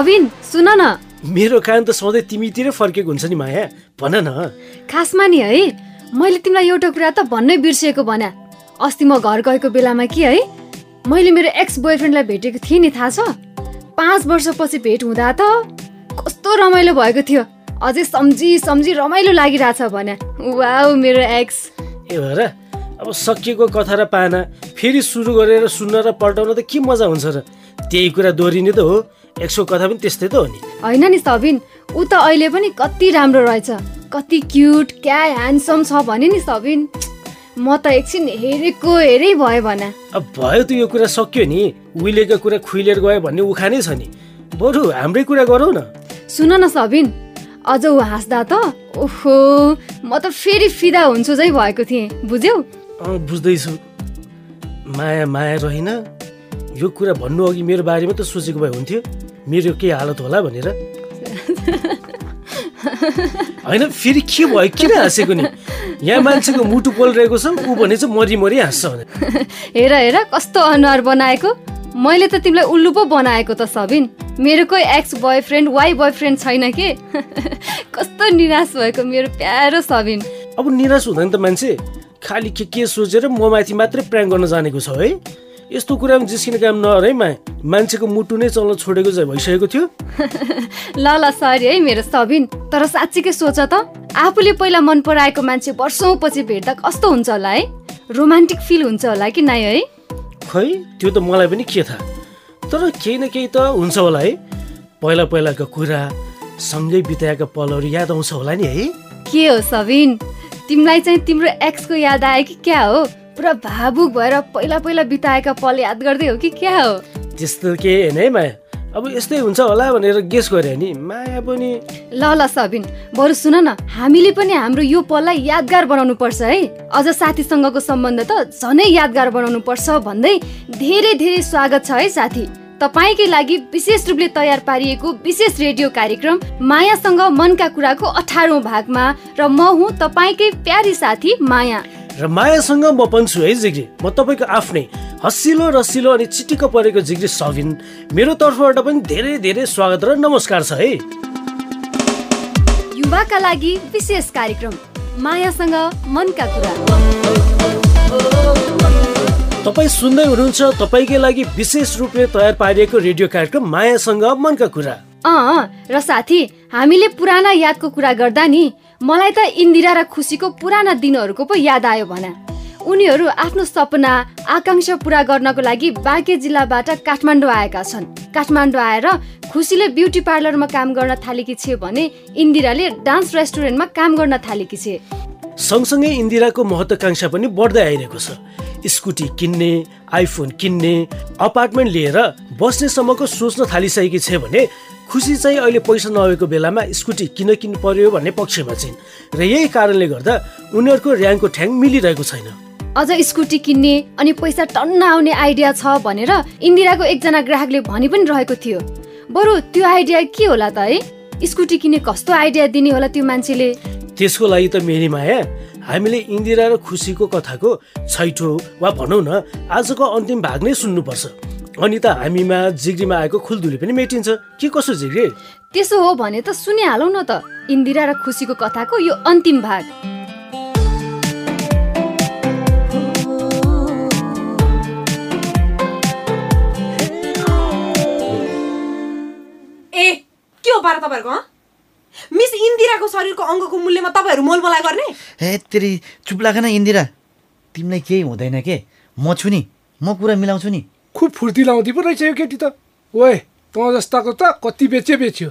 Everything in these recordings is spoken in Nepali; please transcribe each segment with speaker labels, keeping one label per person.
Speaker 1: सबिन सुन न।
Speaker 2: मेरो कान त सधैँ तिमीतिरै फर्केको हुन्छ नि माया। भन न।
Speaker 1: खासमा नि है मैले तिमीलाई एउटा कुरा त भन्नै बिर्सिएको भन्या अस्ति म घर गएको बेलामा कि है मैले मेरो एक्स बोयफ्रेन्डलाई भेटेको थिएँ नि थाहा छ? पाँच वर्षपछि भेट हुँदा त कस्तो रमाइलो भएको थियो। अझै सम्झी सम्झी रमाइलो लागिरहेछ भन्या वाउ मेरो एक्स
Speaker 2: ए भएर अब सकिएको कथा र पाना फेरि सुरु गरेर सुन्न र पल्टाउन त के मजा हुन्छ र। त्यही कुरा दोहोरिने त हो। एक्सको कथा पनि त्यस्तै त हो नि।
Speaker 1: होइन नि सबिन ऊ त अहिले पनि कति राम्रो रहेछ। कति क्युट क्या ह्यान्डसम छ भने नि सबिन। म त एकछिन हेरेको हेरै भयो भना।
Speaker 2: अब भयो त यो कुरा सक्यो नि। उहिलेको कुरा खुइलेर गयो भन्ने उखानै छ नि। बरु हाम्रै कुरा गरौँ न।
Speaker 1: सुन न सबिन अझ ऊ हाँस्दा त ओहो म त फेरि फिदा हुन्छु झै भएको थिएँ बुझ्यौ?
Speaker 2: बुझ्दैछु। माया माया रहेन। यो कुरा भन्नु अघि मेरो बारेमा त सोचेको भए हुन्थ्यो। मेरो के हालत होला भनेर। होइन फेरि के भयो? किन हाँसेको नि? यहाँ मान्छेको मुटु पोलिरहेको छ ऊ भने चाहिँ मरि मरि हाँस्छ भने
Speaker 1: हेर हेर कस्तो अनुहार बनाएको? मैले त तिमीलाई उल्लु पो बनाएको त सबिन। मेरो कोही एक्स बोयफ्रेन्ड वाइ बोयफ्रेन्ड छैन के? कस्तो निराश भएको मेरो प्यारो सबिन।
Speaker 2: अब निराश हुँदैन त मान्छे। खालि के के सोचेर म माथि मात्रै प्र्याङ गर्न जानेको छ है? यस्तो कुरामा जिस्किने काम मा मान्छेको मुटु नै चल्न छोडेको चाहिँ भइसकेको थियो।
Speaker 1: ल ल सरी है मेरो सबिन। तर साँच्चीकै सोच त। आफूले पहिला मन पराएको मान्छे वर्षौँ पछि भेट्दा कस्तो हुन्छ होला है? रोमान्टिक फिल हुन्छ होला कि नै है?
Speaker 2: खै त्यो त मलाई पनि के थाहा। तर केही न केही त हुन्छ होला है? पहिला पहिलाको कुरा सँगै बिताएका पलहरू याद आउँछ होला नि है?
Speaker 1: के हो सबिन? तिमीलाई चाहिँ तिम्रो एक्सको याद आयो कि क्या हो? पुरा भावुक भएर पहिला पहिला बिताएका पल याद गर्दै हो कि क्या हो?
Speaker 2: त्यस्तो के होइन है माया? अब यस्तै हुन्छ होला भनेर गेस गरे नि। माया पनि
Speaker 1: ल ल सबिन बरु सुन न हामीले पनि हाम्रो यो पललाई यादगार बनाउनु पर्छ है। अझ साथीसँगको सम्बन्ध त झनै यादगार बनाउनु पर्छ भन्दै धेरै धेरै स्वागत छ है साथी। तपाईँकै लागि विशेष रूपले तयार पारिएको विशेष रेडियो कार्यक्रम मायासँग मनका कुराको अठारौँ भागमा र म हुँ तपाईँकै प्यारी साथी माया।
Speaker 2: र मायासँग म पनि छु है जिग्री म तपाईँको आफ्नै हँसिलो रसिलो अनि चिटिक्क परेको जिग्री सबिन मेरो तर्फबाट पनि धेरै धेरै स्वागत र नमस्कार छ है।
Speaker 1: युवाका लागि विशेष कार्यक्रम मायासँग मनका कुरा।
Speaker 2: तपाईँ सुन्दै हुनुहुन्छ तपाईँकै लागि विशेष रूपले तयार पारिएको रेडियो कार्यक्रम मायासँग मनका कुरा।
Speaker 1: अँ र साथी हामीले पुराना यादको कुरा गर्दा नि मलाई त इन्दिरा र खुसीको पुराना दिनहरूको पो याद आयो भना। उनीहरू आफ्नो सपना आकाङ्क्षा पुरा गर्नको लागि बाँके जिल्लाबाट काठमाडौँ आएका छन्। काठमाडौँ आएर खुसीले ब्युटी पार्लरमा काम गर्न थालेकी छे भने इन्दिराले डान्स रेस्टुरेन्टमा काम गर्न थालेकी छे
Speaker 2: सँगसँगै इन्दिराको महत्वाकांक्षा पनि बढ्दै आइरहेको छ। स्कुटी किन्ने आइफोन किन्ने अपार्टमेन्ट लिएर बस्नेसम्मको सोच्न थालिसकेकी छ भने खुसी चाहिँ अहिले पैसा नभएको बेलामा स्कुटी किन किन्नु पर्यो भन्ने पक्षमा छिन् र यही कारणले गर्दा उनीहरूको ऱ्याङ्कको ठ्याङ मिलिरहेको छैन।
Speaker 1: अझ स्कुटी किन्ने अनि पैसा टन्न आउने आइडिया छ भनेर इन्दिराको एकजना ग्राहकले भनि पनि रहेको थियो। बरु त्यो आइडिया के होला त है? स्कुटी किन्ने कस्तो आइडिया दिने होला त्यो मान्छेले?
Speaker 2: त्यसको लागि त मेरी माया हामीले इन्दिरा र खुसीको कथाको छैठो वा भनौँ न आजको अन्तिम भाग नै सुन्नुपर्छ। अनि त हामीमा जिग्रीमा आएको खुलदुली पनि मेटिन्छ। के कसो जिग्री?
Speaker 1: त्यसो हो भने त सुनिहालौ न त। इन्दिरा र खुसीको कथाको यो अन्तिम भाग।
Speaker 3: ए के हो पारा तपाईँहरूको हँ? मिस इन्दिराको शरीरको अङ्गको मूल्यमा तपाईँहरू मोलमलाइ गर्ने?
Speaker 4: हे तेरि चुप लाग न इन्दिरा। तिमीलाई केही हुँदैन के? म छु नि। म कुरा मिलाउँछु नि।
Speaker 5: खुब फुर्ती लाउँदै पो रहेछ यो केटी त। ओए तँ जस्ताको त कति बेच्यो बेच्यो।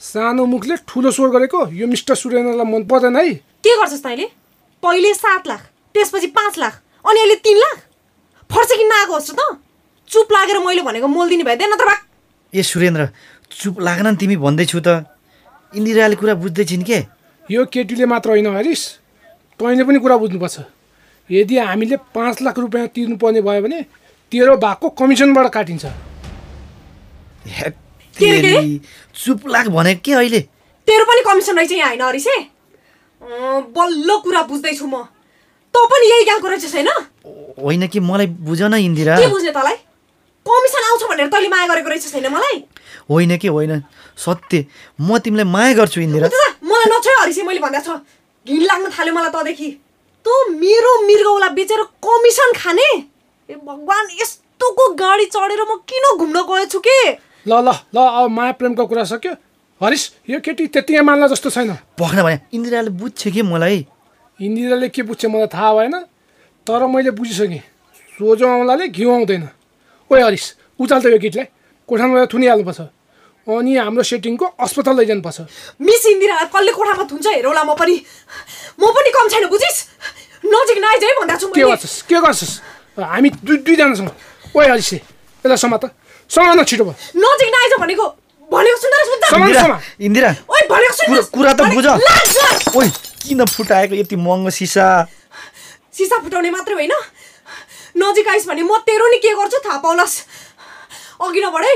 Speaker 5: सानो मुखले ठुलो स्वर गरेको यो मिस्टर सुरेन्द्रलाई मन पर्दैन है।
Speaker 3: के गर्छस् तैँले पहिले सात लाख त्यसपछि पाँच लाख अनि अहिले तिन लाख? फर्छ किन्न आएको होस् त। चुप लागेर मैले भनेको मोल दिने भए नत्र भाग
Speaker 4: ए सुरेन्द्र चुप लागेन नि तिमी भन्दैछु त। इन्दिराले कुरा बुझ्दैछिन् के?
Speaker 5: यो केटीले मात्र होइन हरिस। तैँले पनि कुरा बुझ्नुपर्छ। यदि हामीले पाँच लाख रुपियाँ तिर्नुपर्ने भयो भने तेरो भागको कमिसनबाट काटिन्छ।
Speaker 4: चुप लाग भनेको के अहिले?
Speaker 3: तेरो पनि कमिसन रहेछ यहाँ होइन हरिसे अँ, बल्ल कुरा बुझ्दैछु म। तँ पनि यही गाउँको रहेछस् होइन?
Speaker 4: होइन कि मलाई बुझ न इन्दिरा।
Speaker 3: के बुझ्ने तँलाई? कमिसन आउँछ भनेर तैँले माया गरेको रहेछस् होइन मलाई?
Speaker 4: होइन कि होइन सत्य। म तिमीलाई माया गर्छु इन्दिरा।
Speaker 3: मलाई नछोय हरिसी मैले भन्दा छ। घिन लाग्न थाल्यो मलाई तँदेखि। तँ मेरो मृगौला बेचेर कमिसन खाने? ए भगवान् यस्तोको गाडी चढेर म किन घुम्न गएछु के?
Speaker 5: ल ल ल अब माया प्रेमको कुरा सक्यो। हरिस यो केटी त्यति मान्ला जस्तो छैन।
Speaker 4: भएन भने इन्दिराले बुझ्छ कि मलाई?
Speaker 5: इन्दिराले के बुझ्छ मलाई थाहा भएन तर मैले बुझिसकेँ। सोझो आउँलाले घिउ आउँदैन। ओए हरिस उचाल त यो केटीलाई। कोठामा गएर थुनिहाल्नुपर्छ। अनि हाम्रो सेटिङको अस्पताल लैजानुपर्छ।
Speaker 3: मिस इन्दिरालाई कसले कोठामा थुन्छ हेरौला म पनि। म पनि कम छैन बुझिस? नजिक नआइज है भन्दा छु
Speaker 5: के गर्छस्? के गर्छस्? हामी दुई दुईजना छौँ ओए हरिसले यसलाई समा त समा न छिटो भयो
Speaker 3: नजिक नआइज भनेको
Speaker 4: इन्दिरा
Speaker 5: समा
Speaker 4: इन्दिरा
Speaker 3: ओइ भनेको सुन
Speaker 4: कुरा- त बुझ। ओइ किन फुटाएको यति महँगो सिसा
Speaker 3: सिसा फुटाउने मात्रै होइन नजिक आइस भने म तेरो नि के गर्छु थाहा पाउलास् अघि नबढ है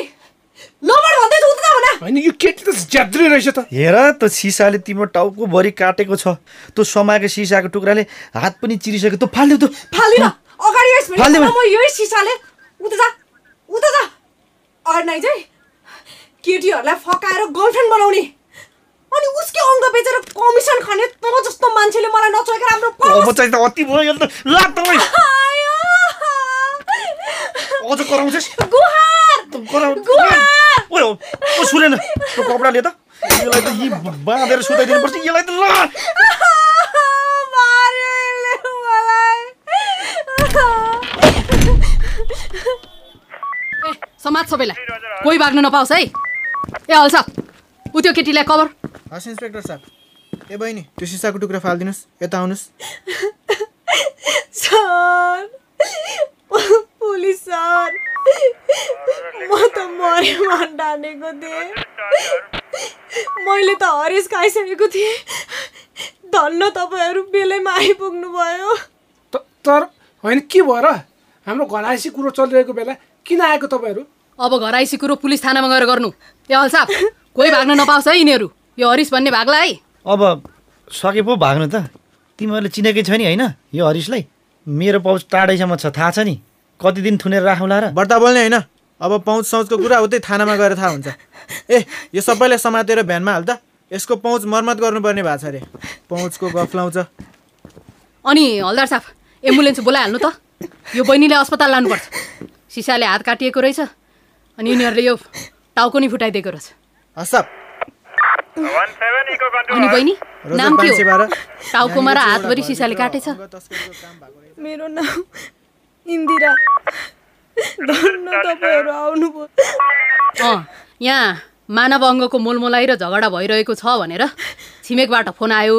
Speaker 3: नबढ भन्दैछु उता भन
Speaker 5: होइन यो केटी त ज्याद्री रहेछ त
Speaker 4: हेर त सिसाले तिम्रो टाउको भरि काटेको छ त्यो समाएको सिसाको टुक्राले हात पनि चिरिसक्यो तँ फाल्यौ त
Speaker 3: फालिन अगाडि आइस भने। म यही सिसाले उता जा उता जा अगाडि नआइज है केटीहरूलाई फकाएर गर्लफ्रेन्ड बनाउने। अनि उसकै अङ्ग बेचेर कमिसन खाने तँ जस्तो मान्छेले मलाई नचोकेर राम्रो।
Speaker 4: चाहिँ अति भयो त। लाग त ओइ
Speaker 3: आयो।
Speaker 4: अझ कराउँछस्?
Speaker 3: गुहार। गुहार।
Speaker 4: ओ सुनेन कपडा लिएर त। यसलाई त यी बाँधेर सुताइदिनु पर्छ यसलाई त ल
Speaker 3: मार्यो यसले मलाई
Speaker 6: ए समाज सबैलाई। कोही भाग्नु नपाओस् है? ए हल्छ उ त्यो केटीलाई कभर?
Speaker 7: हस् इन्सपेक्टर साहब। ए बहिनी त्यो सिसाको टुक्रा फालिदिनुहोस् यता आउनुहोस्।
Speaker 3: सर पुलिस सर म त मरे मान ठानेको थिएँ। मैले त हरिस खाइसकेको थिएँ। धन्न तपाईँहरू बेलैमा आइपुग्नु भयो।
Speaker 5: त- तर होइन के भयो र? हाम्रो घर आइसी कुरो चलिरहेको बेला किन आएको तपाईँहरू?
Speaker 6: अब घर आइसी कुरो पुलिस थानामा गएर गर्नु। ए हल्छ कोही भाग्न नपाओस् है यिनीहरू। यो हरिस भन्ने भाग्ला है
Speaker 4: अब सके पो भाग्नु त। तिमीहरूले चिनेकै छ नि होइन? यो हरिसलाई मेरो पाउच टाढैसम्म छ थाहा छ नि। कति दिन थुनेर राखौँला र।
Speaker 7: बढ्ता बोल्ने होइन? अब पहुँच सौचको कुरा उतै थानामा गएर थाहा हुन्छ। ए यो सबैलाई समातेर भ्यानमा हाल त यसको पहुँच मर्मत गर्नुपर्ने भएको छ अरे। पहुँचको गफ लाउँछ।
Speaker 6: अनि हल्दार साहब एम्बुलेन्स बोलाइहाल्नु त। यो बहिनीले अस्पताल लानुपर्छ। सिसाले हात काटिएको रहेछ। अनि यिनीहरूले यो टाउको नि फुटाइदिएको रहेछ। अनि बहिनी नाम के हो? टाउकोमा र हातभरि सिसाले काटेछ।
Speaker 3: मेरो नाम इन्दिरा।
Speaker 6: यहाँ मानव अङ्गको मोलमोलाई र झगडा भइरहेको छ भनेर छिमेकबाट फोन आयो।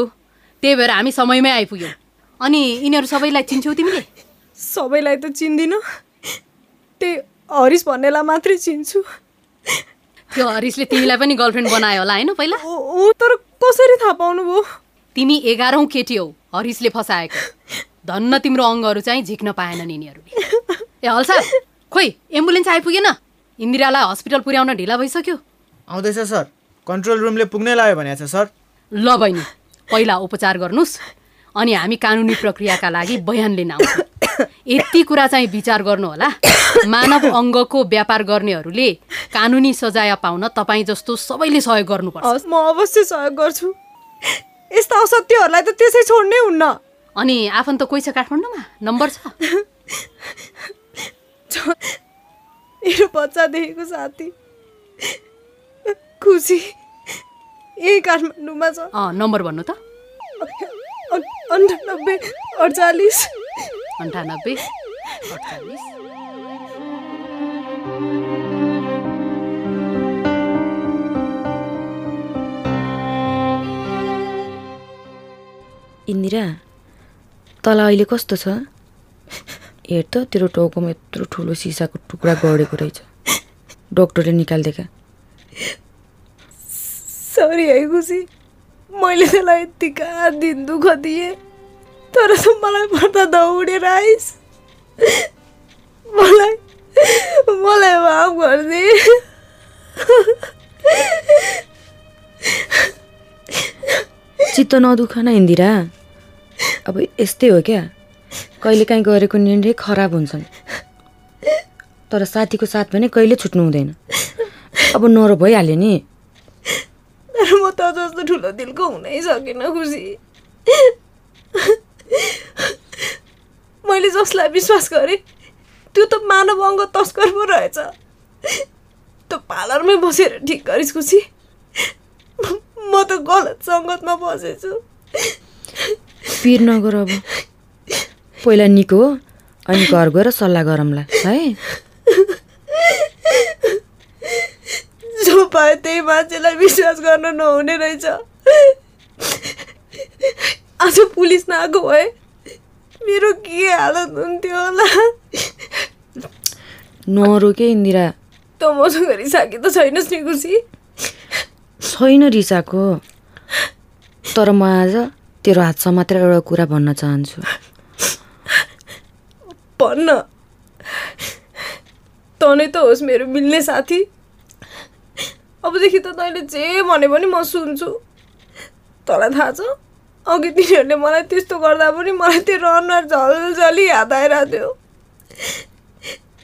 Speaker 6: त्यही भएर हामी समयमै आइपुग्यौँ। अनि यिनीहरू सबैलाई चिन्छौ तिमीले?
Speaker 3: सबैलाई त चिन्दिनँ। त्यही हरिस भन्नेलाई मात्रै चिन्छु।
Speaker 6: त्यो हरिसले तिमीलाई पनि गर्लफ्रेन्ड बनायो होला होइन पहिला?
Speaker 3: ऊ ऊ तर कसरी थाहा पाउनुभयो?
Speaker 6: तिमी एघारौँ केटी हौ हरिसले फसाएको। धन्न तिम्रो अङ्गहरू चाहिँ झिक्न पाएनन् यिनीहरूले ए हल्सा खोइ एम्बुलेन्स आइपुगेन? इन्दिरालाई हस्पिटल पुर्याउन ढिला भइसक्यो?
Speaker 7: आउँदैछ सर। कन्ट्रोल रुमले पुग्नै लाग्यो भनेको छ सर।
Speaker 6: ल बहिनी पहिला उपचार गर्नुहोस् अनि हामी कानुनी प्रक्रियाका लागि बयान लिन आउँछौँ। यति कुरा चाहिँ विचार गर्नु होला। मानव अङ्गको व्यापार गर्नेहरूले कानुनी सजाय पाउन तपाईँ जस्तो सबैले सहयोग गर्नुपर्छ।
Speaker 3: म अवश्य सहयोग गर्छु। यस्ता असत्यहरूलाई त त्यसै छोड्नै हुन्न।
Speaker 6: अनि आफन्त कोही छ काठमाडौँमा? नम्बर छ।
Speaker 3: मेरो बच्चादेखिको साथी। खुसी यही काठमाडौँमा छ।
Speaker 6: अँ नम्बर भन्नु त।
Speaker 3: अन्- अन्ठानब्बे अडचालिस
Speaker 6: अन्ठानब्बे अडचालिस
Speaker 8: इन्दिरा तल अहिले कस्तो छ? हेर त तेरो टाउकोमा यत्रो ठुलो सिसाको टुक्रा गढेको रहेछ। डक्टरले निकालिदिएका
Speaker 3: सरी है खुसी। मैले त्यसलाई यत्तिका दिन दुःख दिएँ। तर त मलाई पर्दा दौडेर आइस। मलाई मलाई माफ गरिदिए
Speaker 8: चित्त नदुख न इन्दिरा अब यस्तै हो क्या? कहिलेकाहीँ गरेको निर्णय खराब हुन्छन्। तर साथीको साथ भने कहिले छुट्नु हुँदैन। अब नरो भइहाल्यो नि।
Speaker 3: तर म त जस्तो ठुलो दिलको हुनै सकिनँ खुसी। मैले जसलाई विश्वास गरेँ त्यो त मानव अङ्ग तस्कर पो रहेछ। त्यो पार्लरमै बसेर ठिक गरिस् खुसी म त गलत सङ्गतमा बसेछु।
Speaker 8: पिर नगर अब। पहिला निको हो अनि घर गएर सल्लाह गरौँला है?
Speaker 3: जो पायो त्यही मान्छेलाई विश्वास गर्न नहुने रहेछ। आज पुलिस नआएको भए मेरो के हालत हुन्थ्यो होला
Speaker 8: नरो के इन्दिरा
Speaker 3: त मसँग रिसाकी त छैनस् नि खुसी
Speaker 8: छैन रिसाको तर म आज तेरो हात समातेर एउटा कुरा भन्न चाहन्छु
Speaker 3: भन्न त नै त होस् मेरो मिल्ने साथी अबदेखि त तैँले जे भने पनि म सुन्छु तँलाई थाहा छ अघि तिनीहरूले मलाई त्यस्तो गर्दा पनि मलाई त्यो अनुहार झलझली याद आइरहेको थियो।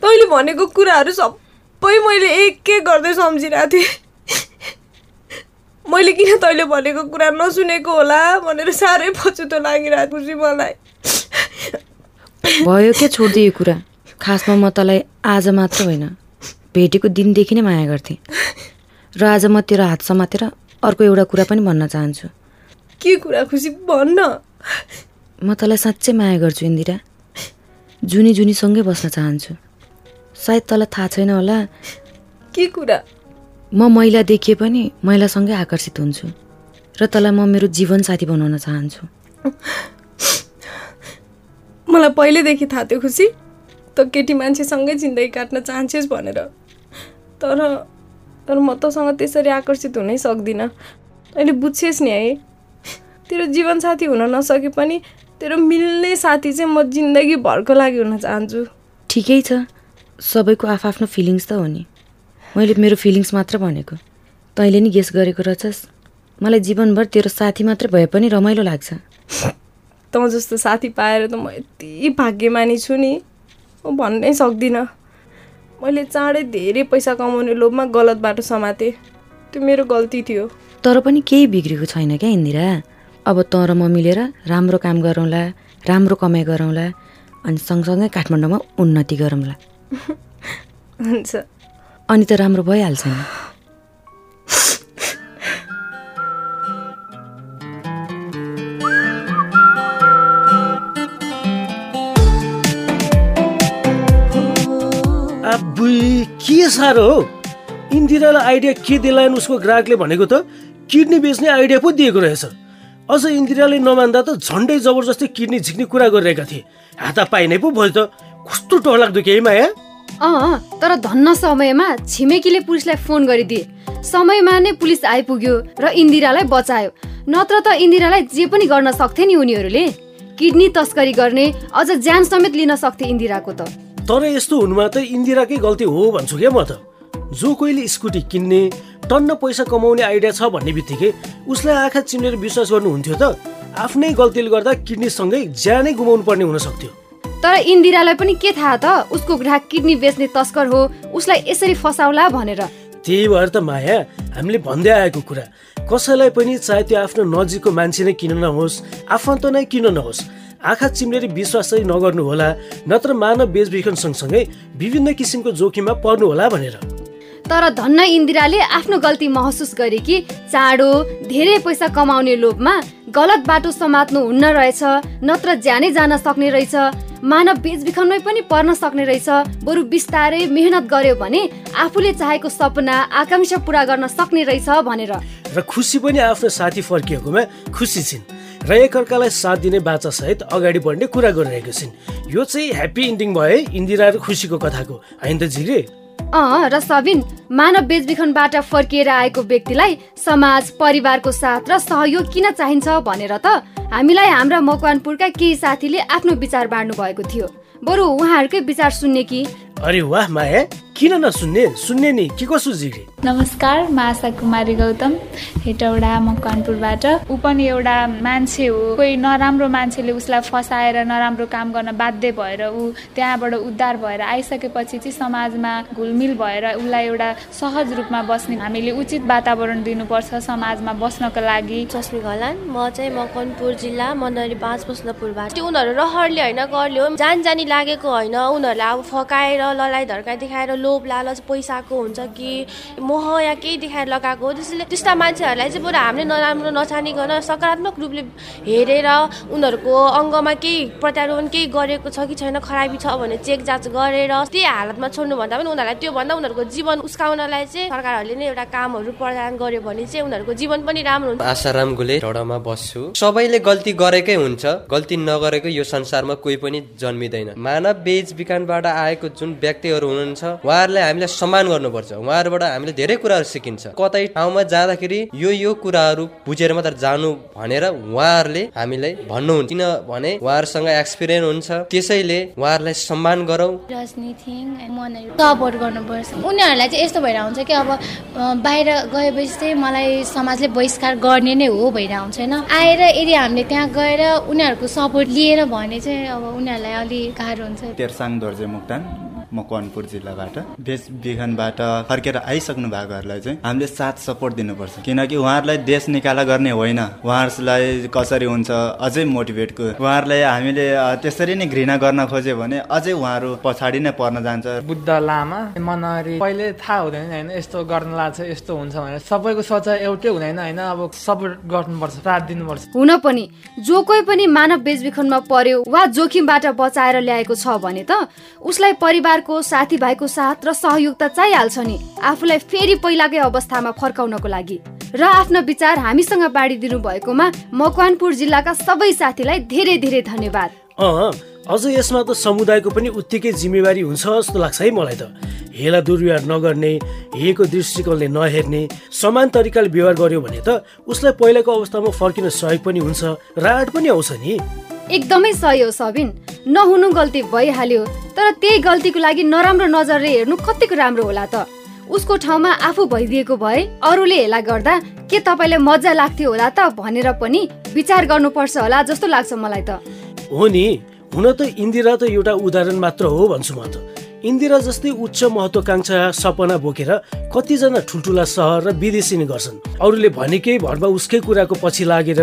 Speaker 3: तैँले भनेको कुराहरू सबै मैले एक एक गर्दै सम्झिरहेको थिएँ। मैले किन तैँले भनेको कुरा नसुनेको होला भनेर साह्रै पछुतो लागिरहेको छु मलाई।
Speaker 8: भयो के छोडिदियो कुरा? खासमा म तँलाई आज मात्र होइन भेटेको दिनदेखि नै माया गर्थेँ। र आज म तेरो हात समातेर अर्को एउटा कुरा पनि भन्न चाहन्छु।
Speaker 3: के कुरा खुसी भन्न?
Speaker 8: म तँलाई साँच्चै माया गर्छु इन्दिरा। जुनी जुनीसँगै बस्न चाहन्छु। सायद तँलाई थाहा छैन होला।
Speaker 3: के कुरा?
Speaker 8: म महिला देखिए पनि महिलासँगै आकर्षित हुन्छु र तँलाई म मेरो जीवनसाथी बनाउन चाहन्छु।
Speaker 3: मलाई पहिल्यैदेखि थाहा थियो खुसी। त केटी मान्छेसँगै जिन्दगी काट्न चाहन्छस् भनेर। तर तर म तँसँग त्यसरी आकर्षित हुनै सक्दिनँ। तैँले बुझ्छेस् नि है। तेरो जीवनसाथी हुन नसके पनि तेरो मिल्ने साथी चाहिँ म जिन्दगीभरको लागि हुन चाहन्छु।
Speaker 8: ठिकै छ। सबैको आफआफ्नो फिलिङ्स त हो नि। मैले मेरो फिलिङ्स मात्र भनेको। तैँले नि गेस गरेको रहेछस् मलाई जीवनभर तेरो साथी मात्रै भए पनि रमाइलो लाग्छ।
Speaker 3: तँ जस्तो साथी पाएर त म यति भाग्यमानी छु नि। म भन्नै सक्दिनँ। मैले चाँडै धेरै पैसा कमाउने लोभमा गलत बाटो समातेँ। त्यो मेरो गल्ती थियो।
Speaker 8: तर पनि केही बिग्रेको छैन क्या इन्दिरा? अब तँ र म मिलेर राम्रो काम गरौँला राम्रो कमाइ गरौँला अनि सँगसँगै काठमाडौँमा उन्नति गरौँला।
Speaker 3: हुन्छ।
Speaker 8: अनि त राम्रो भइहाल्छ नि।
Speaker 2: के साह्रो हो? इन्दिरालाई आइडिया के दिलाएन उसको ग्राहकले भनेको त किडनी बेच्ने आइडिया पो दिएको रहेछ। अझ इन्दिराले नमान्दा त झन्डै जबरजस्ती किडनी झिक्ने कुरा गरिरहेका थिए। हाता पाइने पो भयो त कस्तो डरलाग्दो केही माया?
Speaker 1: अँ तर धन्न समयमा छिमेकीले पुलिसलाई फोन गरिदिए। समयमा नै पुलिस आइपुग्यो र इन्दिरालाई बचायो। नत्र त इन्दिरालाई जे पनि गर्न सक्थे नि उनीहरूले। किडनी तस्करी गर्ने अझ ज्यान समेत लिन सक्थे इन्दिराको त।
Speaker 2: तर यस्तो हुनुमा त इन्दिराकै गल्ती हो भन्छु क्या म त। जो कोहीले स्कुटी किन्ने टन्न पैसा कमाउने आइडिया छ भन्ने बित्तिकै उसलाई आँखा चिम्लेर विश्वास गर्नुहुन्थ्यो त। आफ्नै गल्तीले गर्दा किडनीसँगै ज्यानै गुमाउनु पर्ने हुन सक्थ्यो।
Speaker 1: तर इन्दिरालाई पनि के थाहा त? उसको ग्राहक किडनी बेच्ने तस्कर हो। उसलाई यसरी फसाउला भनेर।
Speaker 2: त्यही भएर त माया हामीले भन्दै आएको कुरा। कसैलाई पनि चाहे त्यो आफ्नो नजिकको मान्छे नै किन नहोस् आफन्त नै किन नहोस्। आँखा चिम्लेर विश्वास चाहिँ नगर्नु होला नत्र मानव बेचबिखन सँगसँगै विभिन्न किसिमको जोखिममा पर्नु होला भनेर।
Speaker 1: तर धन्न इन्दिराले आफ्नो गल्ती महसुस गरे कि चाँडो धेरै पैसा कमाउने लोभमा गलत बाटो समात्नु हुन्न रहेछ नत्र ज्यानै जान सक्ने रहेछ मानव बेचबिखनमै पनि पर्न सक्ने रहेछ बरु बिस्तारै मेहनत गर्यो भने आफूले चाहेको सपना आकाङ्क्षा पुरा गर्न सक्ने रहेछ भनेर।
Speaker 2: र खुसी पनि आफ्नो साथी फर्किएकोमा खुसी छिन्। र एकअर्कालाई साथ दिने बाचासहित अगाडि बढ्ने कुरा गरिरहेको छिन्। यो चाहिँ ह्याप्पी इन्डिङ भयो है इन्दिरा र खुसीको कथाको। होइन त जिग्रे
Speaker 1: अँ र सबिन मानव बेचबिखनबाट फर्किएर आएको व्यक्तिलाई समाज परिवारको साथ र सहयोग किन चाहिन्छ भनेर त हामीलाई हाम्रा मकवानपुरका केही साथीले आफ्नो विचार बाँड्नु भएको थियो। बरु उहाँहरूकै विचार सुन्ने कि?
Speaker 2: अरे वाह माया। किन नसुन्ने? सुन्ने नि। के कसो जिग्री
Speaker 9: नमस्कार म आशा कुमारी गौतम। हेटौडा मकवानपुरबाट ऊ पनि एउटा मान्छे हो। कोही नराम्रो मान्छेले उसलाई फसाएर नराम्रो काम गर्न बाध्य भएर ऊ त्यहाँबाट उद्धार भएर आइसकेपछि चाहिँ समाजमा घुलमिल भएर उसलाई एउटा सहज रूपमा बस्ने हामीले उचित वातावरण दिनुपर्छ समाजमा बस्नको लागि।
Speaker 10: चस्मी घलान म चाहिँ मकनपुर जिल्ला मन्दरी पाँच बस्नपुरबाट उनीहरू रहरले होइन गर्ले हो। जान जानी लागेको होइन। उनीहरूलाई अब फकाएर ललाइ धर्काइ देखाएर लोभ लालच पैसाको हुन्छ कि मोह या केही देखाएर लगाएको हो त्यसैले त्यस्ता मान्छेहरूलाई चाहिँ बरु हामीले नराम्रो नचानिकन सकारात्मक रूपले हेरेर उनीहरूको अङ्गमा केही प्रत्यारोपण केही गरेको छ कि छैन खराबी छ भने चेक जाँच गरेर त्यही हालतमा छोड्नुभन्दा पनि उनीहरूलाई त्योभन्दा उनीहरूको जीवन उस्काउनलाई चाहिँ सरकारहरूले नै एउटा कामहरू प्रदान गर्यो भने चाहिँ उनीहरूको जीवन पनि राम्रो हुन्छ।
Speaker 11: आशाराम गुले बस्छु। सबैले गल्ती गरेकै हुन्छ गल्ती नगरेको यो संसारमा कोही पनि जन्मिँदैन। मानव बेच बिखानबाट आएको जुन व्यक्तिहरू हुनुहुन्छ उहाँहरूलाई हामीले सम्मान गर्नुपर्छ। उहाँहरूबाट हामीले धेरै कुराहरू सिकिन्छ। कतै ठाउँमा जाँदाखेरि यो यो कुराहरू बुझेर मात्र जानु भनेर उहाँहरूले हामीलाई भन्नुहुन्छ। किनभने उहाँहरूसँग एक्सपिरियन्स हुन्छ। त्यसैले उहाँहरूलाई सम्मान गरौँ।
Speaker 12: रजनी थिङ सपोर्ट गर्नुपर्छ। उनीहरूलाई चाहिँ यस्तो भइरहेको हुन्छ कि अब बाहिर गएपछि चाहिँ मलाई समाजले बहिष्कार गर्ने नै हो भइरहेको हुन्छ होइन। आएर यदि हामीले त्यहाँ गएर उनीहरूको सपोर्ट लिएर भने चाहिँ अब उनीहरूलाई अलिक गाह्रो हुन्छ।
Speaker 13: तेर्साङ दोर्जे मुक्तान। मकवानपुर जिल्लाबाट। देश बिघनबाट फर्केर आइसक्नु भएकोहरूलाई चाहिँ हामीले साथ सपोर्ट दिनुपर्छ। किनकि उहाँहरूलाई देश निकाला गर्ने होइन। उहाँहरूलाई कसरी हुन्छ अझै मोटिभेटको उहाँहरूलाई हामीले त्यसरी नै घृणा गर्न खोज्यो भने अझै उहाँहरू पछाडि नै पर्न जान्छ।
Speaker 14: बुद्ध लामा मनहरी पहिले थाहा हुँदैन होइन यस्तो गर्न लाग्छ यस्तो हुन्छ भनेर। सबैको सोचाइ एउटै हुँदैन होइन अब सपोर्ट गर्नुपर्छ साथ दिनुपर्छ।
Speaker 1: हुन पनि जो कोही पनि मानव बेचबिखनमा पर्यो वा जोखिमबाट बचाएर ल्याएको छ भने त उसलाई परिवारको साथीभाइको साथ र सहयोग त चाहिहाल्छ नि। आफूलाई फेरि पहिलाकै अवस्थामा फर्काउनको लागि। र आफ्ना विचार हामीसँग बाँडिदिनु भएकोमा मकवानपुर जिल्लाका सबै साथीलाई धेरै धेरै धन्यवाद।
Speaker 2: अझ यसमा त समुदायको पनि उत्तिकै जिम्मेवारी हुन्छ जस्तो लाग्छ है मलाई त। हेला दुर्व्यवहार नगर्ने हेको दृष्टिकोणले नहेर्ने समान तरिकाले व्यवहार गर्यो भने त उसलाई पहिलाको अवस्थामा फर्किन सहयोग पनि हुन्छ राहत पनि आउँछ नि।
Speaker 1: एकदमै सही हो सबिन। नहुनु गल्ती भइहाल्यो तर त्यही गल्तीको लागि नराम्रो नजरले हेर्नु कतिको राम्रो होला त। उसको ठाउँमा आफू भइदिएको भए अरूले हेला गर्दा के तपाईँलाई मजा लाग्थ्यो होला त भनेर पनि विचार गर्नुपर्छ होला जस्तो लाग्छ मलाई त।
Speaker 2: हो नि हुन त इन्दिरा त एउटा उदाहरण मात्र हो भन्छु म त। इन्दिरा जस्तै उच्च महत्वाकांक्षा सपना बोकेर कतिजना ठुल्ठुला सहर र विदेशी नै गर्छन्। अरूले भनेकै भरमा उसकै कुराको पछि लागेर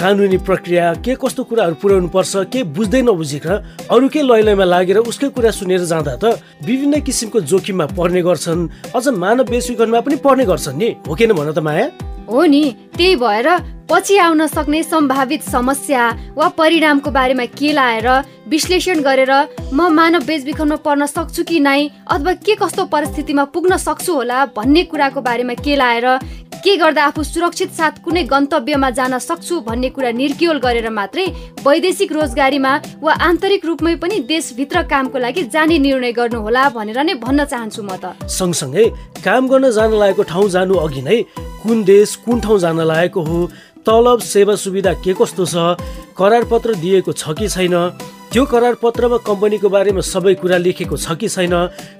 Speaker 2: कानुनी प्रक्रिया के कस्तो कुराहरू पुर्याउनु पर्छ के बुझ्दै नबुझिकन अरूकै लैलैमा लागेर उसकै कुरा सुनेर जाँदा त विभिन्न किसिमको जोखिममा पर्ने गर्छन् अझ मानव बेचबिखनमा पनि पर्ने गर्छन् नि। हो किन भन त माया?
Speaker 1: हो नि त्यही भएर पछि आउन सक्ने सम्भावित समस्या वा परिणामको बारेमा केलाएर विश्लेषण गरेर म मानव बेचबिखनमा पर्न सक्छु कि नै अथवा के कस्तो परिस्थितिमा पुग्न सक्छु होला भन्ने कुराको बारेमा केलाएर के गर्दा आफू सुरक्षित साथ कुनै गन्तव्यमा जान सक्छु भन्ने कुरा निर्क्योल गरेर मात्रै वैदेशिक रोजगारीमा वा आन्तरिक रूपमै पनि देशभित्र कामको लागि जाने निर्णय गर्नुहोला भनेर नै भन्न चाहन्छु म त।
Speaker 2: सँगसँगै काम गर्न जान लागेको ठाउँ जानु अघि नै कुन देश कुन ठाउँ जान लागेको हो? तलब सेवा सुविधा के कस्तो छ? करार पत्र दिएको छ कि छैन? त्यो करार पत्रमा कम्पनीको बारेमा सबै कुरा लेखेको छ कि छैन?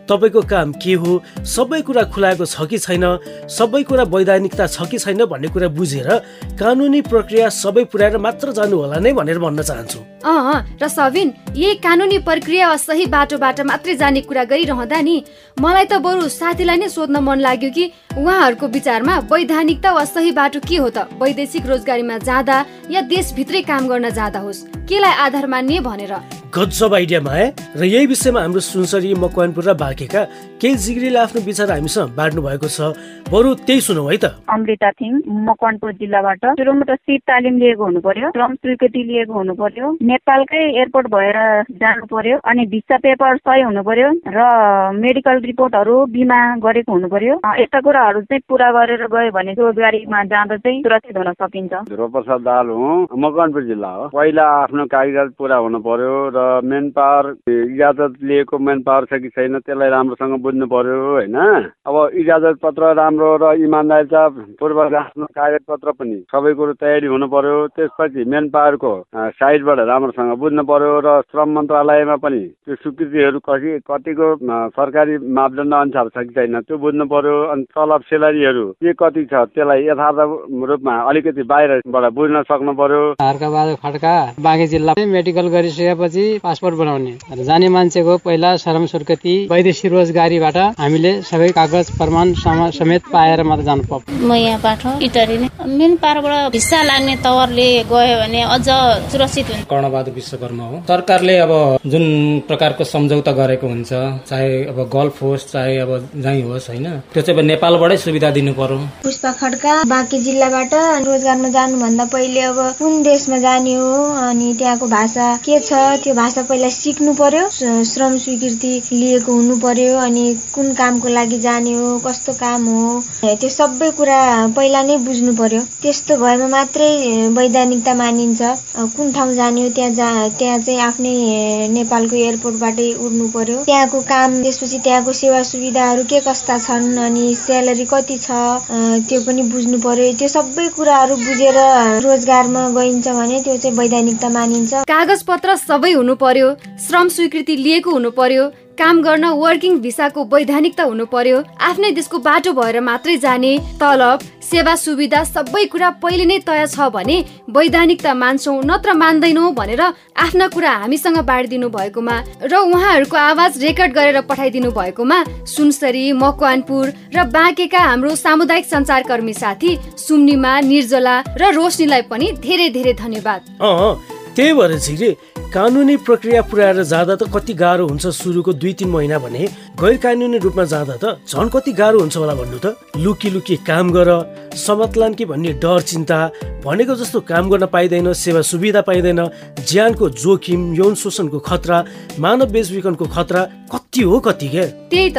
Speaker 2: तपाईँको काम के हो? सबै कुरा खुलाएको छ कि छैन? सबै कुरा वैधानिकता छ कि छैन भन्ने कुरा बुझेर कानुनी प्रक्रिया सबै पुर्याएर मात्र जानु होला नै भनेर भन्न चाहन्छु।
Speaker 1: अँ र सबिन यही कानुनी प्रक्रिया वा सही बाटोबाट मात्रै जाने कुरा गरिरहँदा नि मलाई त बरु साथीलाई नै सोध्न मन लाग्यो कि उहाँहरूको विचारमा वैधानिकता वा सही बाटो के हो त? वैदेशिक रोजगारीमा जाँदा या देशभित्रै काम गर्न जाँदा होस्? केलाई आधार मान्ने भनेर?
Speaker 2: गजब आइडिया माया र यही विषयमा हाम्रो सुनसरी मकवानपुर र बाँकेका केही जिग्रीले आफ्नो विचार हामीसँग बाँड्नु भएको छ। बरु त्यही सुनौ है त।
Speaker 15: अमृता थिङ मकवानपुर जिल्लाबाट। सुरुमा त सिप तालिम लिएको हुनु पर्यो श्रम स्वीकृति लिएको हुनु पर्यो नेपालकै एयरपोर्ट भएर जानु पर्यो अनि भिसा पेपर सही हुनु पर्यो र मेडिकल रिपोर्टहरू बिमा गरेको हुनु पर्यो यस्ता कुराहरू चाहिँ पुरा गरेर गयो भने रोजगारीमा जाँदा चाहिँ सुरक्षित हुन सकिन्छ।
Speaker 16: ध्रुव प्रसाद दाल हुँ। मकवानपुर जिल्ला हो। पहिला आफ्नो कागजात पुरा हुनु पर्यो र मेन पावर इजाजत लिएको मेन पावर छ कि छैन त्यसलाई राम्रोसँग बुझ्नु पर्यो होइन। अब इजाजत पत्र राम्रो र इमान्दारिता पूर्वक आफ्नो कागजपत्र पनि सबै कुरो तयारी हुनु पर्यो। त्यसपछि मेन पावरको साइडबाट राम्रोसँग बुझ्नु पर्यो र श्रम मन्त्रालयमा पनि त्यो स्वीकृतिहरू कति कतिको सरकारी मापदण्ड अनुसार छ कि छैन त्यो बुझ्नु पर्यो। अनि तलब सेलारीहरू के कति छ त्यसलाई यथार्थ रूपमा अलिकति बाहिरबाट बुझ्न सक्नु पर्यो।
Speaker 17: खड्का बाँकी जिल्ला मेडिकल गरिसकेपछि पासपोर्ट बनाउने। जाने मान्छेको पहिला श्रम स्वीकृति वैदेशिक रोजगारीबाट हामीले सबै कागज प्रमाण समेत पाएर मात्र जानु पर्छ।
Speaker 12: म यहाँबाट इटरी नै। मेन पारबाट भिसा लाग्ने तवरले गयो भने अझ सुरक्षित हुन्छ।
Speaker 17: कर्णबहादुर विश्वकर्मा हो। सरकारले अब जुन प्रकारको सम्झौता गरेको हुन्छ चाहे अब गल्फ होस् चाहे अब जहीँ होस् होइन त्यो चाहिँ अब नेपालबाटै सुविधा दिनु पर्यो।
Speaker 18: पुष्पा खड्का बाँकी जिल्लाबाट रोजगारमा जानुभन्दा पहिले अब कुन देशमा जाने हो अनि त्यहाँको भाषा के छ त्यो भाषा पहिला सिक्नु पर्यो श्रम स्वीकृति लिएको हुनु पर्यो अनि कुन कामको लागि जाने हो कस्तो काम हो त्यो सबै कुरा पहिला नै बुझ्नु पर्यो। त्यस्तो भएमा मात्रै वैधानिकता मानिन्छ। कुन ठाउँ जाने हो त्यहाँ जा त्यहाँ चाहिँ आफ्नै नेपालको एयरपोर्टबाटै उड्नु पर्यो। त्यहाँको काम त्यसपछि त्यहाँको सेवा सुविधाहरू के कस्ता छन् अनि स्यालेरी कति छ त्यो पनि बुझ्नु पर्यो। त्यो सबै कुराहरू बुझेर रोजगारमा गइन्छ भने त्यो चाहिँ वैधानिकता मानिन्छ।
Speaker 1: कागज पत्र सबै हुनु पर्यो श्रम स्वीकृति लिएको हुनु पर्यो काम गर्न वर्किङ भिसाको वैधानिकता हुनु पर्यो आफ्नै देशको बाटो भएर मात्रै जाने तलब सेवा सुविधा सबै कुरा पहिले नै तय छ भने वैधानिकता मान्छौँ नत्र मान्दैनौँ भनेर आफ्ना कुरा हामीसँग बाँडिदिनु भएकोमा र उहाँहरूको आवाज रेकर्ड गरेर पठाइदिनु भएकोमा सुनसरी मकवानपुर र बाँकेका हाम्रो सामुदायिक सञ्चारकर्मी साथी सुम्निमा निर्जला र रोशनीलाई पनि धेरै धेरै धन्यवाद।
Speaker 2: त्यही भएर छिरे कानुनी प्रक्रिया पुर्याएर जाँदा त कति गाह्रो हुन्छ सुरुको दुई तिन महिना भने गैर कानुनी रूपमा जाँदा त झन् कति गाह्रो हुन्छ होला भन्नु त? लुकी लुकी काम गर समतलान कि भन्ने डर चिन्ता भनेको जस्तो काम गर्न पाइँदैन सेवा सुविधा पाइँदैन ज्यानको जोखिम यौन शोषणको खतरा मानव बेचबिखनको खतरा कति हो कति क्या
Speaker 1: त्यही त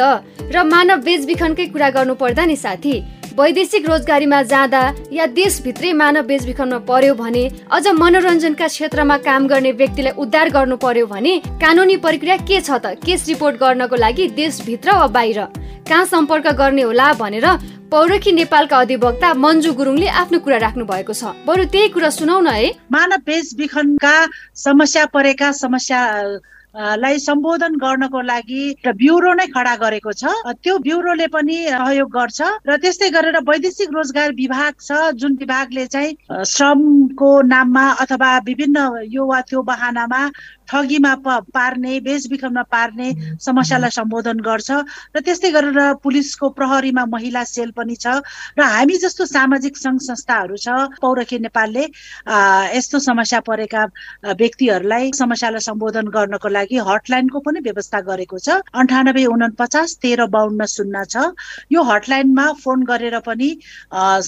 Speaker 1: र मानव बेचबिखनकै कुरा गर्नु पर्दा नि साथी वैदेशिक रोजगारीमा जाँदा या देशभित्रै मानव बेचबिखनमा पर्यो भने अझ मनोरञ्जनका क्षेत्रमा काम गर्ने व्यक्तिलाई उद्धार गर्नु पर्यो भने कानुनी प्रक्रिया के छ त? केस रिपोर्ट गर्नको लागि देशभित्र वा बाहिर? कहाँ सम्पर्क गर्ने होला भनेर पौरखी नेपालका अधिवक्ता मन्जु गुरुङले आफ्नो कुरा राख्नु भएको छ। बरु त्यही कुरा सुनौ न है।
Speaker 19: मानव बेचबिखनका समस्या परेका समस्या लाई सम्बोधन गर्नको लागि ब्युरो नै खडा गरेको छ। त्यो ब्युरोले पनि सहयोग गर्छ र त्यस्तै गरेर वैदेशिक रोजगार विभाग छ जुन विभागले चाहिँ श्रमको नाममा अथवा विभिन्न यो वा त्यो बहानामा ठगीमा पार्ने बेचबिखनमा पार्ने समस्यालाई सम्बोधन गर्छ र त्यस्तै गरेर पुलिसको प्रहरीमा महिला सेल पनि छ र हामी जस्तो सामाजिक सङ्घ संस्थाहरू छ पौरखी नेपालले यस्तो समस्या परेका व्यक्तिहरूलाई समस्यालाई सम्बोधन गर्नको लागि हटलाइनको पनि व्यवस्था गरेको छ। अन्ठानब्बे उनपचास तेह्र बाहन्न शून्य छ। यो हटलाइनमा फोन गरेर पनि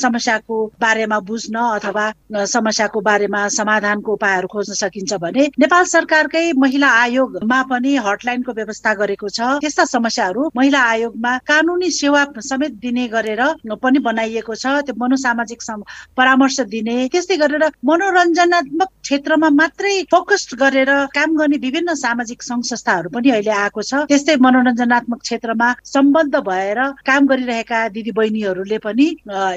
Speaker 19: समस्याको बारेमा बुझ्न अथवा समस्याको बारेमा समाधानको उपायहरू खोज्न सकिन्छ भने नेपाल सरकार सरकारकै महिला आयोगमा पनि हटलाइनको व्यवस्था गरेको छ। त्यस्ता समस्याहरू महिला आयोगमा कानुनी सेवा समेत दिने गरेर पनि बनाइएको छ। त्यो मनोसामाजिक परामर्श दिने त्यस्तै गरेर मनोरञ्जनात्मक क्षेत्रमा मात्रै फोकस्ड गरेर काम गर्ने विभिन्न सामाजिक सङ्घ संस्थाहरू पनि अहिले आएको छ। त्यस्तै मनोरञ्जनात्मक क्षेत्रमा सम्बद्ध भएर काम गरिरहेका दिदी बहिनीहरूले पनि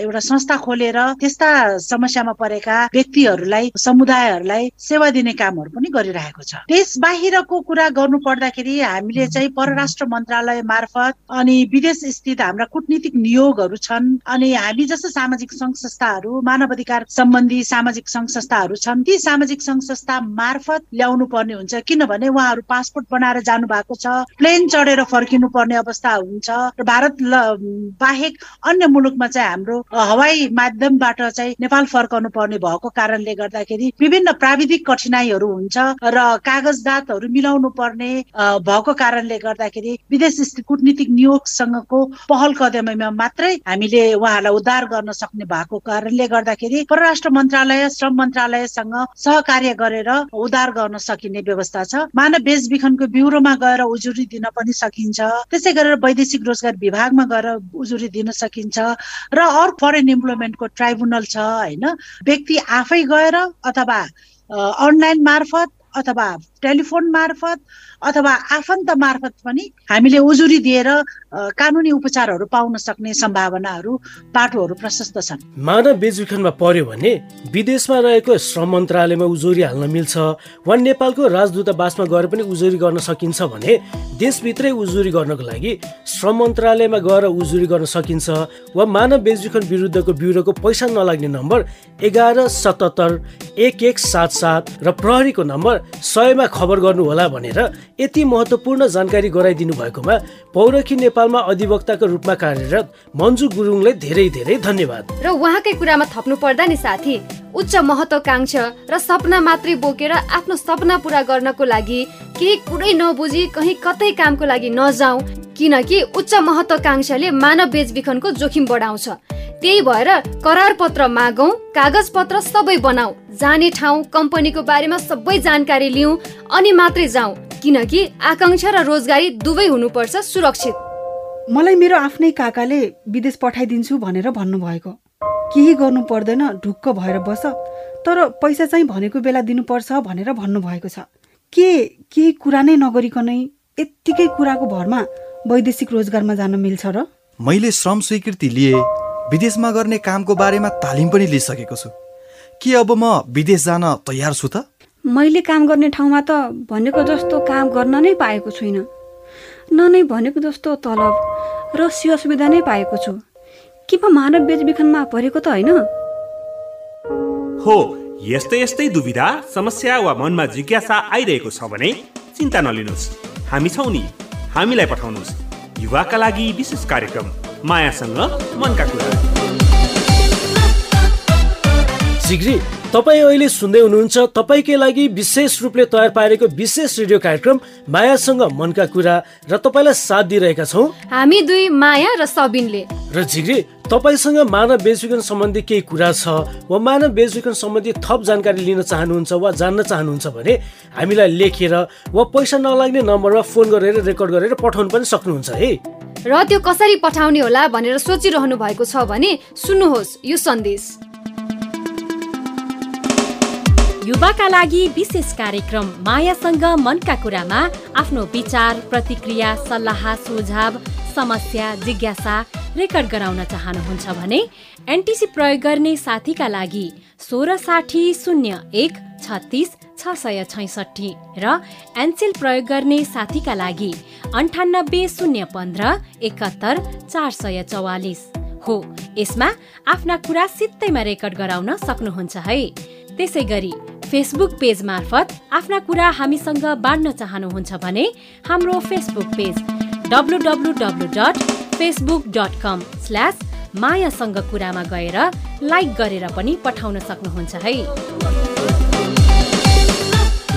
Speaker 19: एउटा संस्था खोलेर त्यस्ता समस्यामा परेका व्यक्तिहरूलाई समुदायहरूलाई सेवा दिने कामहरू पनि गरिरहेको छ। देश बाहिरको कुरा गर्नु पर्दाखेरि हामीले चाहिँ परराष्ट्र मन्त्रालय मार्फत अनि विदेश स्थित हाम्रा कुटनीतिक नियोगहरू छन् अनि हामी जस्तो सामाजिक सङ्घ संस्थाहरू मानव अधिकार सम्बन्धी सामाजिक सङ्घ संस्थाहरू छन् ती सामाजिक सङ्घ संस्था मार्फत ल्याउनु पर्ने हुन्छ। किनभने उहाँहरू पासपोर्ट बनाएर जानु भएको छ प्लेन चढेर फर्किनु पर्ने अवस्था हुन्छ र भारत बाहेक अन्य मुलुकमा चाहिँ हाम्रो हवाई माध्यमबाट चाहिँ नेपाल फर्काउनु पर्ने भएको कारणले गर्दाखेरि विभिन्न प्राविधिक कठिनाइहरू हुन्छ र कागजदातहरू मिलाउनु पर्ने भएको कारणले गर्दाखेरि विदेश कुटनीतिक नियोगसँगको पहल कदमीमा मात्रै हामीले उहाँलाई उद्धार गर्न सक्ने भएको कारणले गर्दाखेरि परराष्ट्र मन्त्रालय श्रम मन्त्रालयसँग सहकार्य गरेर उद्धार गर्न सकिने व्यवस्था छ। मानव बेचबिखनको ब्युरोमा गएर उजुरी दिन पनि सकिन्छ। त्यसै गरेर वैदेशिक रोजगार विभागमा गएर उजुरी दिन सकिन्छ र अर्को फरेन इम्प्लोइमेन्टको ट्राइब्युनल छ होइन? व्यक्ति आफै गएर अथवा अनलाइन मार्फत अथवा टेलिफोन मार्फत अथवा आफन्त मार्फत पनि हामीले उजुरी दिएर कानुनी उपचारहरू पाउन सक्ने सम्भावनाहरू बाटोहरू प्रशस्त छन्।
Speaker 2: मानव बेचबिखनमा पर्यो भने विदेशमा रहेको श्रम मन्त्रालयमा उजुरी हाल्न मिल्छ वा नेपालको राजदूतावासमा गएर पनि उजुरी गर्न सकिन्छ भने देशभित्रै उजुरी गर्नको लागि श्रम मन्त्रालयमा गएर उजुरी गर्न सकिन्छ वा मानव बेचबिखन विरुद्धको ब्युरोको पैसा नलाग्ने नम्बर एघार सतहत्तर एक एक सात सात र प्रहरीको नम्बर सयमा खबर गर्नुहोला भनेर यति महत्त्वपूर्ण जानकारी गराइदिनु भएकोमा पौरखी नेपालमा अधिवक्ताको रूपमा कार्यरत मन्जु गुरुङलाई धेरै धेरै धन्यवाद।
Speaker 1: र उहाँकै कुरामा थप्नु पर्दा नि साथी उच्च महत्वाकांक्षा र सपना मात्रै बोकेर आफ्नो सपना पुरा गर्नको लागि केही कुरै नबुझी कहीँ कतै कामको लागि नजाउँ किनकि उच्च महत्वाकांक्षाले मानव बेचबिखनको जोखिम बढाउँछ। त्यही भएर करार पत्र मागौँ कागज पत्र सबै बनाऊ जाने ठाउँ कम्पनीको बारेमा सबै जानकारी लिउँ अनि मात्रै जाउँ किनकि आकांक्षा र रोजगारी दुवै हुनुपर्छ सुरक्षित।
Speaker 20: मलाई मेरो आफ्नै काकाले विदेश पठाइदिन्छु भनेर भन्नुभएको। केही गर्नु पर्दैन ढुक्क भएर बस तर पैसा चाहिँ भनेको बेला दिनुपर्छ भनेर भन्नुभएको छ। के केही कुरा नै नगरिकनै यत्तिकै कुराको भरमा वैदेशिक रोजगारमा जान मिल्छ र?
Speaker 21: मैले श्रम स्वीकृति लिए विदेशमा गर्ने कामको बारेमा तालिम पनि लिइसकेको छु। के अब म विदेश जान तयार छु त?
Speaker 20: मैले काम गर्ने ठाउँमा त भनेको जस्तो काम गर्न नै पाएको छुइनँ। न नै भनेको जस्तो तलब र सेवा सुविधा नै पाएको छु। के म मानव बेचबिखनमा परेको त होइन?
Speaker 22: हो यस्तै यस्तै दुविधा समस्या वा मनमा जिज्ञासा आइरहेको छ भने चिन्ता नलिनुहोस्। हामी छौँ नि। हामीलाई पठाउनुहोस्। युवाका लागि विशेष कार्यक्रम। मायासँग मनका कुरा।
Speaker 2: जिग्री तपाईँ अहिले सुन्दै हुनुहुन्छ तपाईँकै लागि विशेष रूपले तयार पारेको विशेष रेडियो कार्यक्रम मायासँग मनका कुरा र तपाईँलाई साथ दिइरहेका छौँ।
Speaker 1: हामी दुई माया र सबिनले।
Speaker 2: र झिग्री तपाईँसँग मानव बेचबिखन सम्बन्धी केही कुरा छ वा मानव बेचबिखन सम्बन्धी थप जानकारी लिन चाहनुहुन्छ वा जान्न चाहनुहुन्छ भने हामीलाई लेखेर वा पैसा नलाग्ने नम्बरमा फोन गरेर रेकर्ड गरेर पठाउनु पनि सक्नुहुन्छ है?
Speaker 1: र त्यो कसरी पठाउने होला भनेर सोचिरहनु भएको छ भने सुन्नुहोस् यो सन्देश।
Speaker 23: युवाका लागि विशेष कार्यक्रम मायासँग मनका कुरामा आफ्नो विचार प्रतिक्रिया सल्लाह सुझाव समस्या जिज्ञासा रेकर्ड गराउन चाहनुहुन्छ भने एनटिसी प्रयोग गर्ने साथीका लागि सोह्र साठी शून्य एक छत्तिस छ सय छैसठी र एनसेल प्रयोग गर्ने साथीका लागि अन्ठानब्बे शून्य पन्ध्र एकहत्तर चार सय चौवालिस। हो यसमा आफ्ना कुरा सित्तैमा रेकर्ड गराउन सक्नुहुन्छ है। त्यसै गरी फेसबुक पेज मार्फत आफ्ना कुरा हामीसँग बाँड्न चाहनुहुन्छ भने हाम्रो Facebook page W dot Facebook dot com slash मायासँग कुरामा गएर लाइक गरेर पनि पठाउन सक्नुहुन्छ है।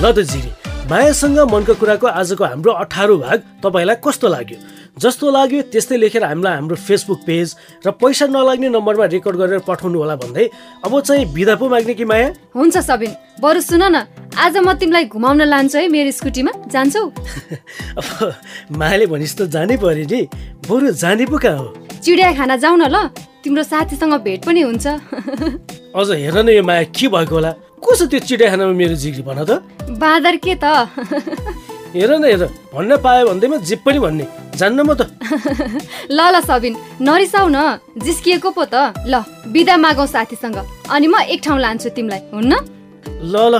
Speaker 2: ल त जिरी मायासँग मनको कुराको आजको हाम्रो अठारौँ भाग तपाईँलाई कस्तो लाग्यो? जस्तो लाग्यो त्यस्तै लेखेर हामीलाई हाम्रो फेसबुक पेज र पैसा नलाग्ने नम्बरमा रेकर्ड गरेर पठाउनु होला भन्दै। अब चाहिँ बिदा पो माग्ने कि माया?
Speaker 1: हुन्छ सबिन बरु सुन न आज म तिमीलाई घुमाउन लान्छु है मेरो स्कुटीमा जान्छौ?
Speaker 2: अब मायाले भनिस् त जानै पर्यो नि। बरु जाने पो कहाँ हो?
Speaker 1: चिडियाखाना जाऊ न ल। तिम्रो साथीसँग भेट पनि हुन्छ।
Speaker 2: अझ हेर न यो माया के भएको होला? कसो त्यो चिडियाखानामा मेरो जिग्री भन त?
Speaker 1: बाँदर के त?
Speaker 2: हेर न हेर भन्न पायो भन्दैमा जे पनि भन्ने। जान्न म त।
Speaker 1: ल ल सबिन नरिसाउ न। जिस्किएको पो त। ल बिदा मागौ साथीसँग। अनि म एक ठाउँ लान्छु तिमीलाई हुन्न?
Speaker 2: ल ल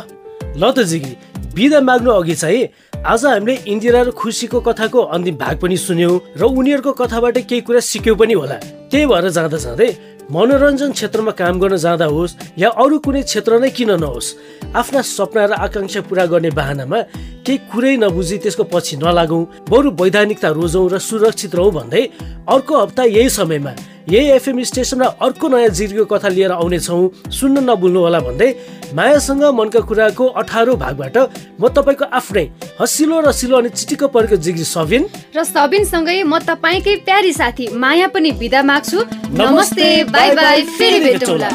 Speaker 2: ल त जिग्री बिदा माग्नु अघि चाहिँ आज हामीले इन्दिरा र खुसीको कथाको अन्तिम भाग पनि सुन्यौँ र उनीहरूको कथाबाट केही कुरा सिक्यौँ पनि होला। त्यही भएर जाँदा जाँदै मनोरञ्जन क्षेत्रमा काम गर्न जाँदा होस् या अरू कुनै क्षेत्र नै किन नहोस् आफ्ना सपना र आकाङ्क्षा पुरा गर्ने बाहनामा केही कुरै नबुझी त्यसको पछि नलागौँ बरु वैधानिकता रोजौँ र सुरक्षित रहौँ भन्दै अर्को हप्ता यही समयमा यही एफएम स्टेसनमा अर्को नयाँ जिर्गको कथा लिएर आउनेछौँ। सुन्न नभुल्नु होला भन्दै मायासँग मनका कुराको अठारौँ भागबाट म तपाईँको आफ्नै हसिलो रसिलो अनि चिटिक्क परेको जिग्री सबिन।
Speaker 1: र सबिनसँगै म तपाईँकै प्यारी साथी माया पनि बिदा माग्छु। नमस्ते बाई बाई फेरि भेटौँला।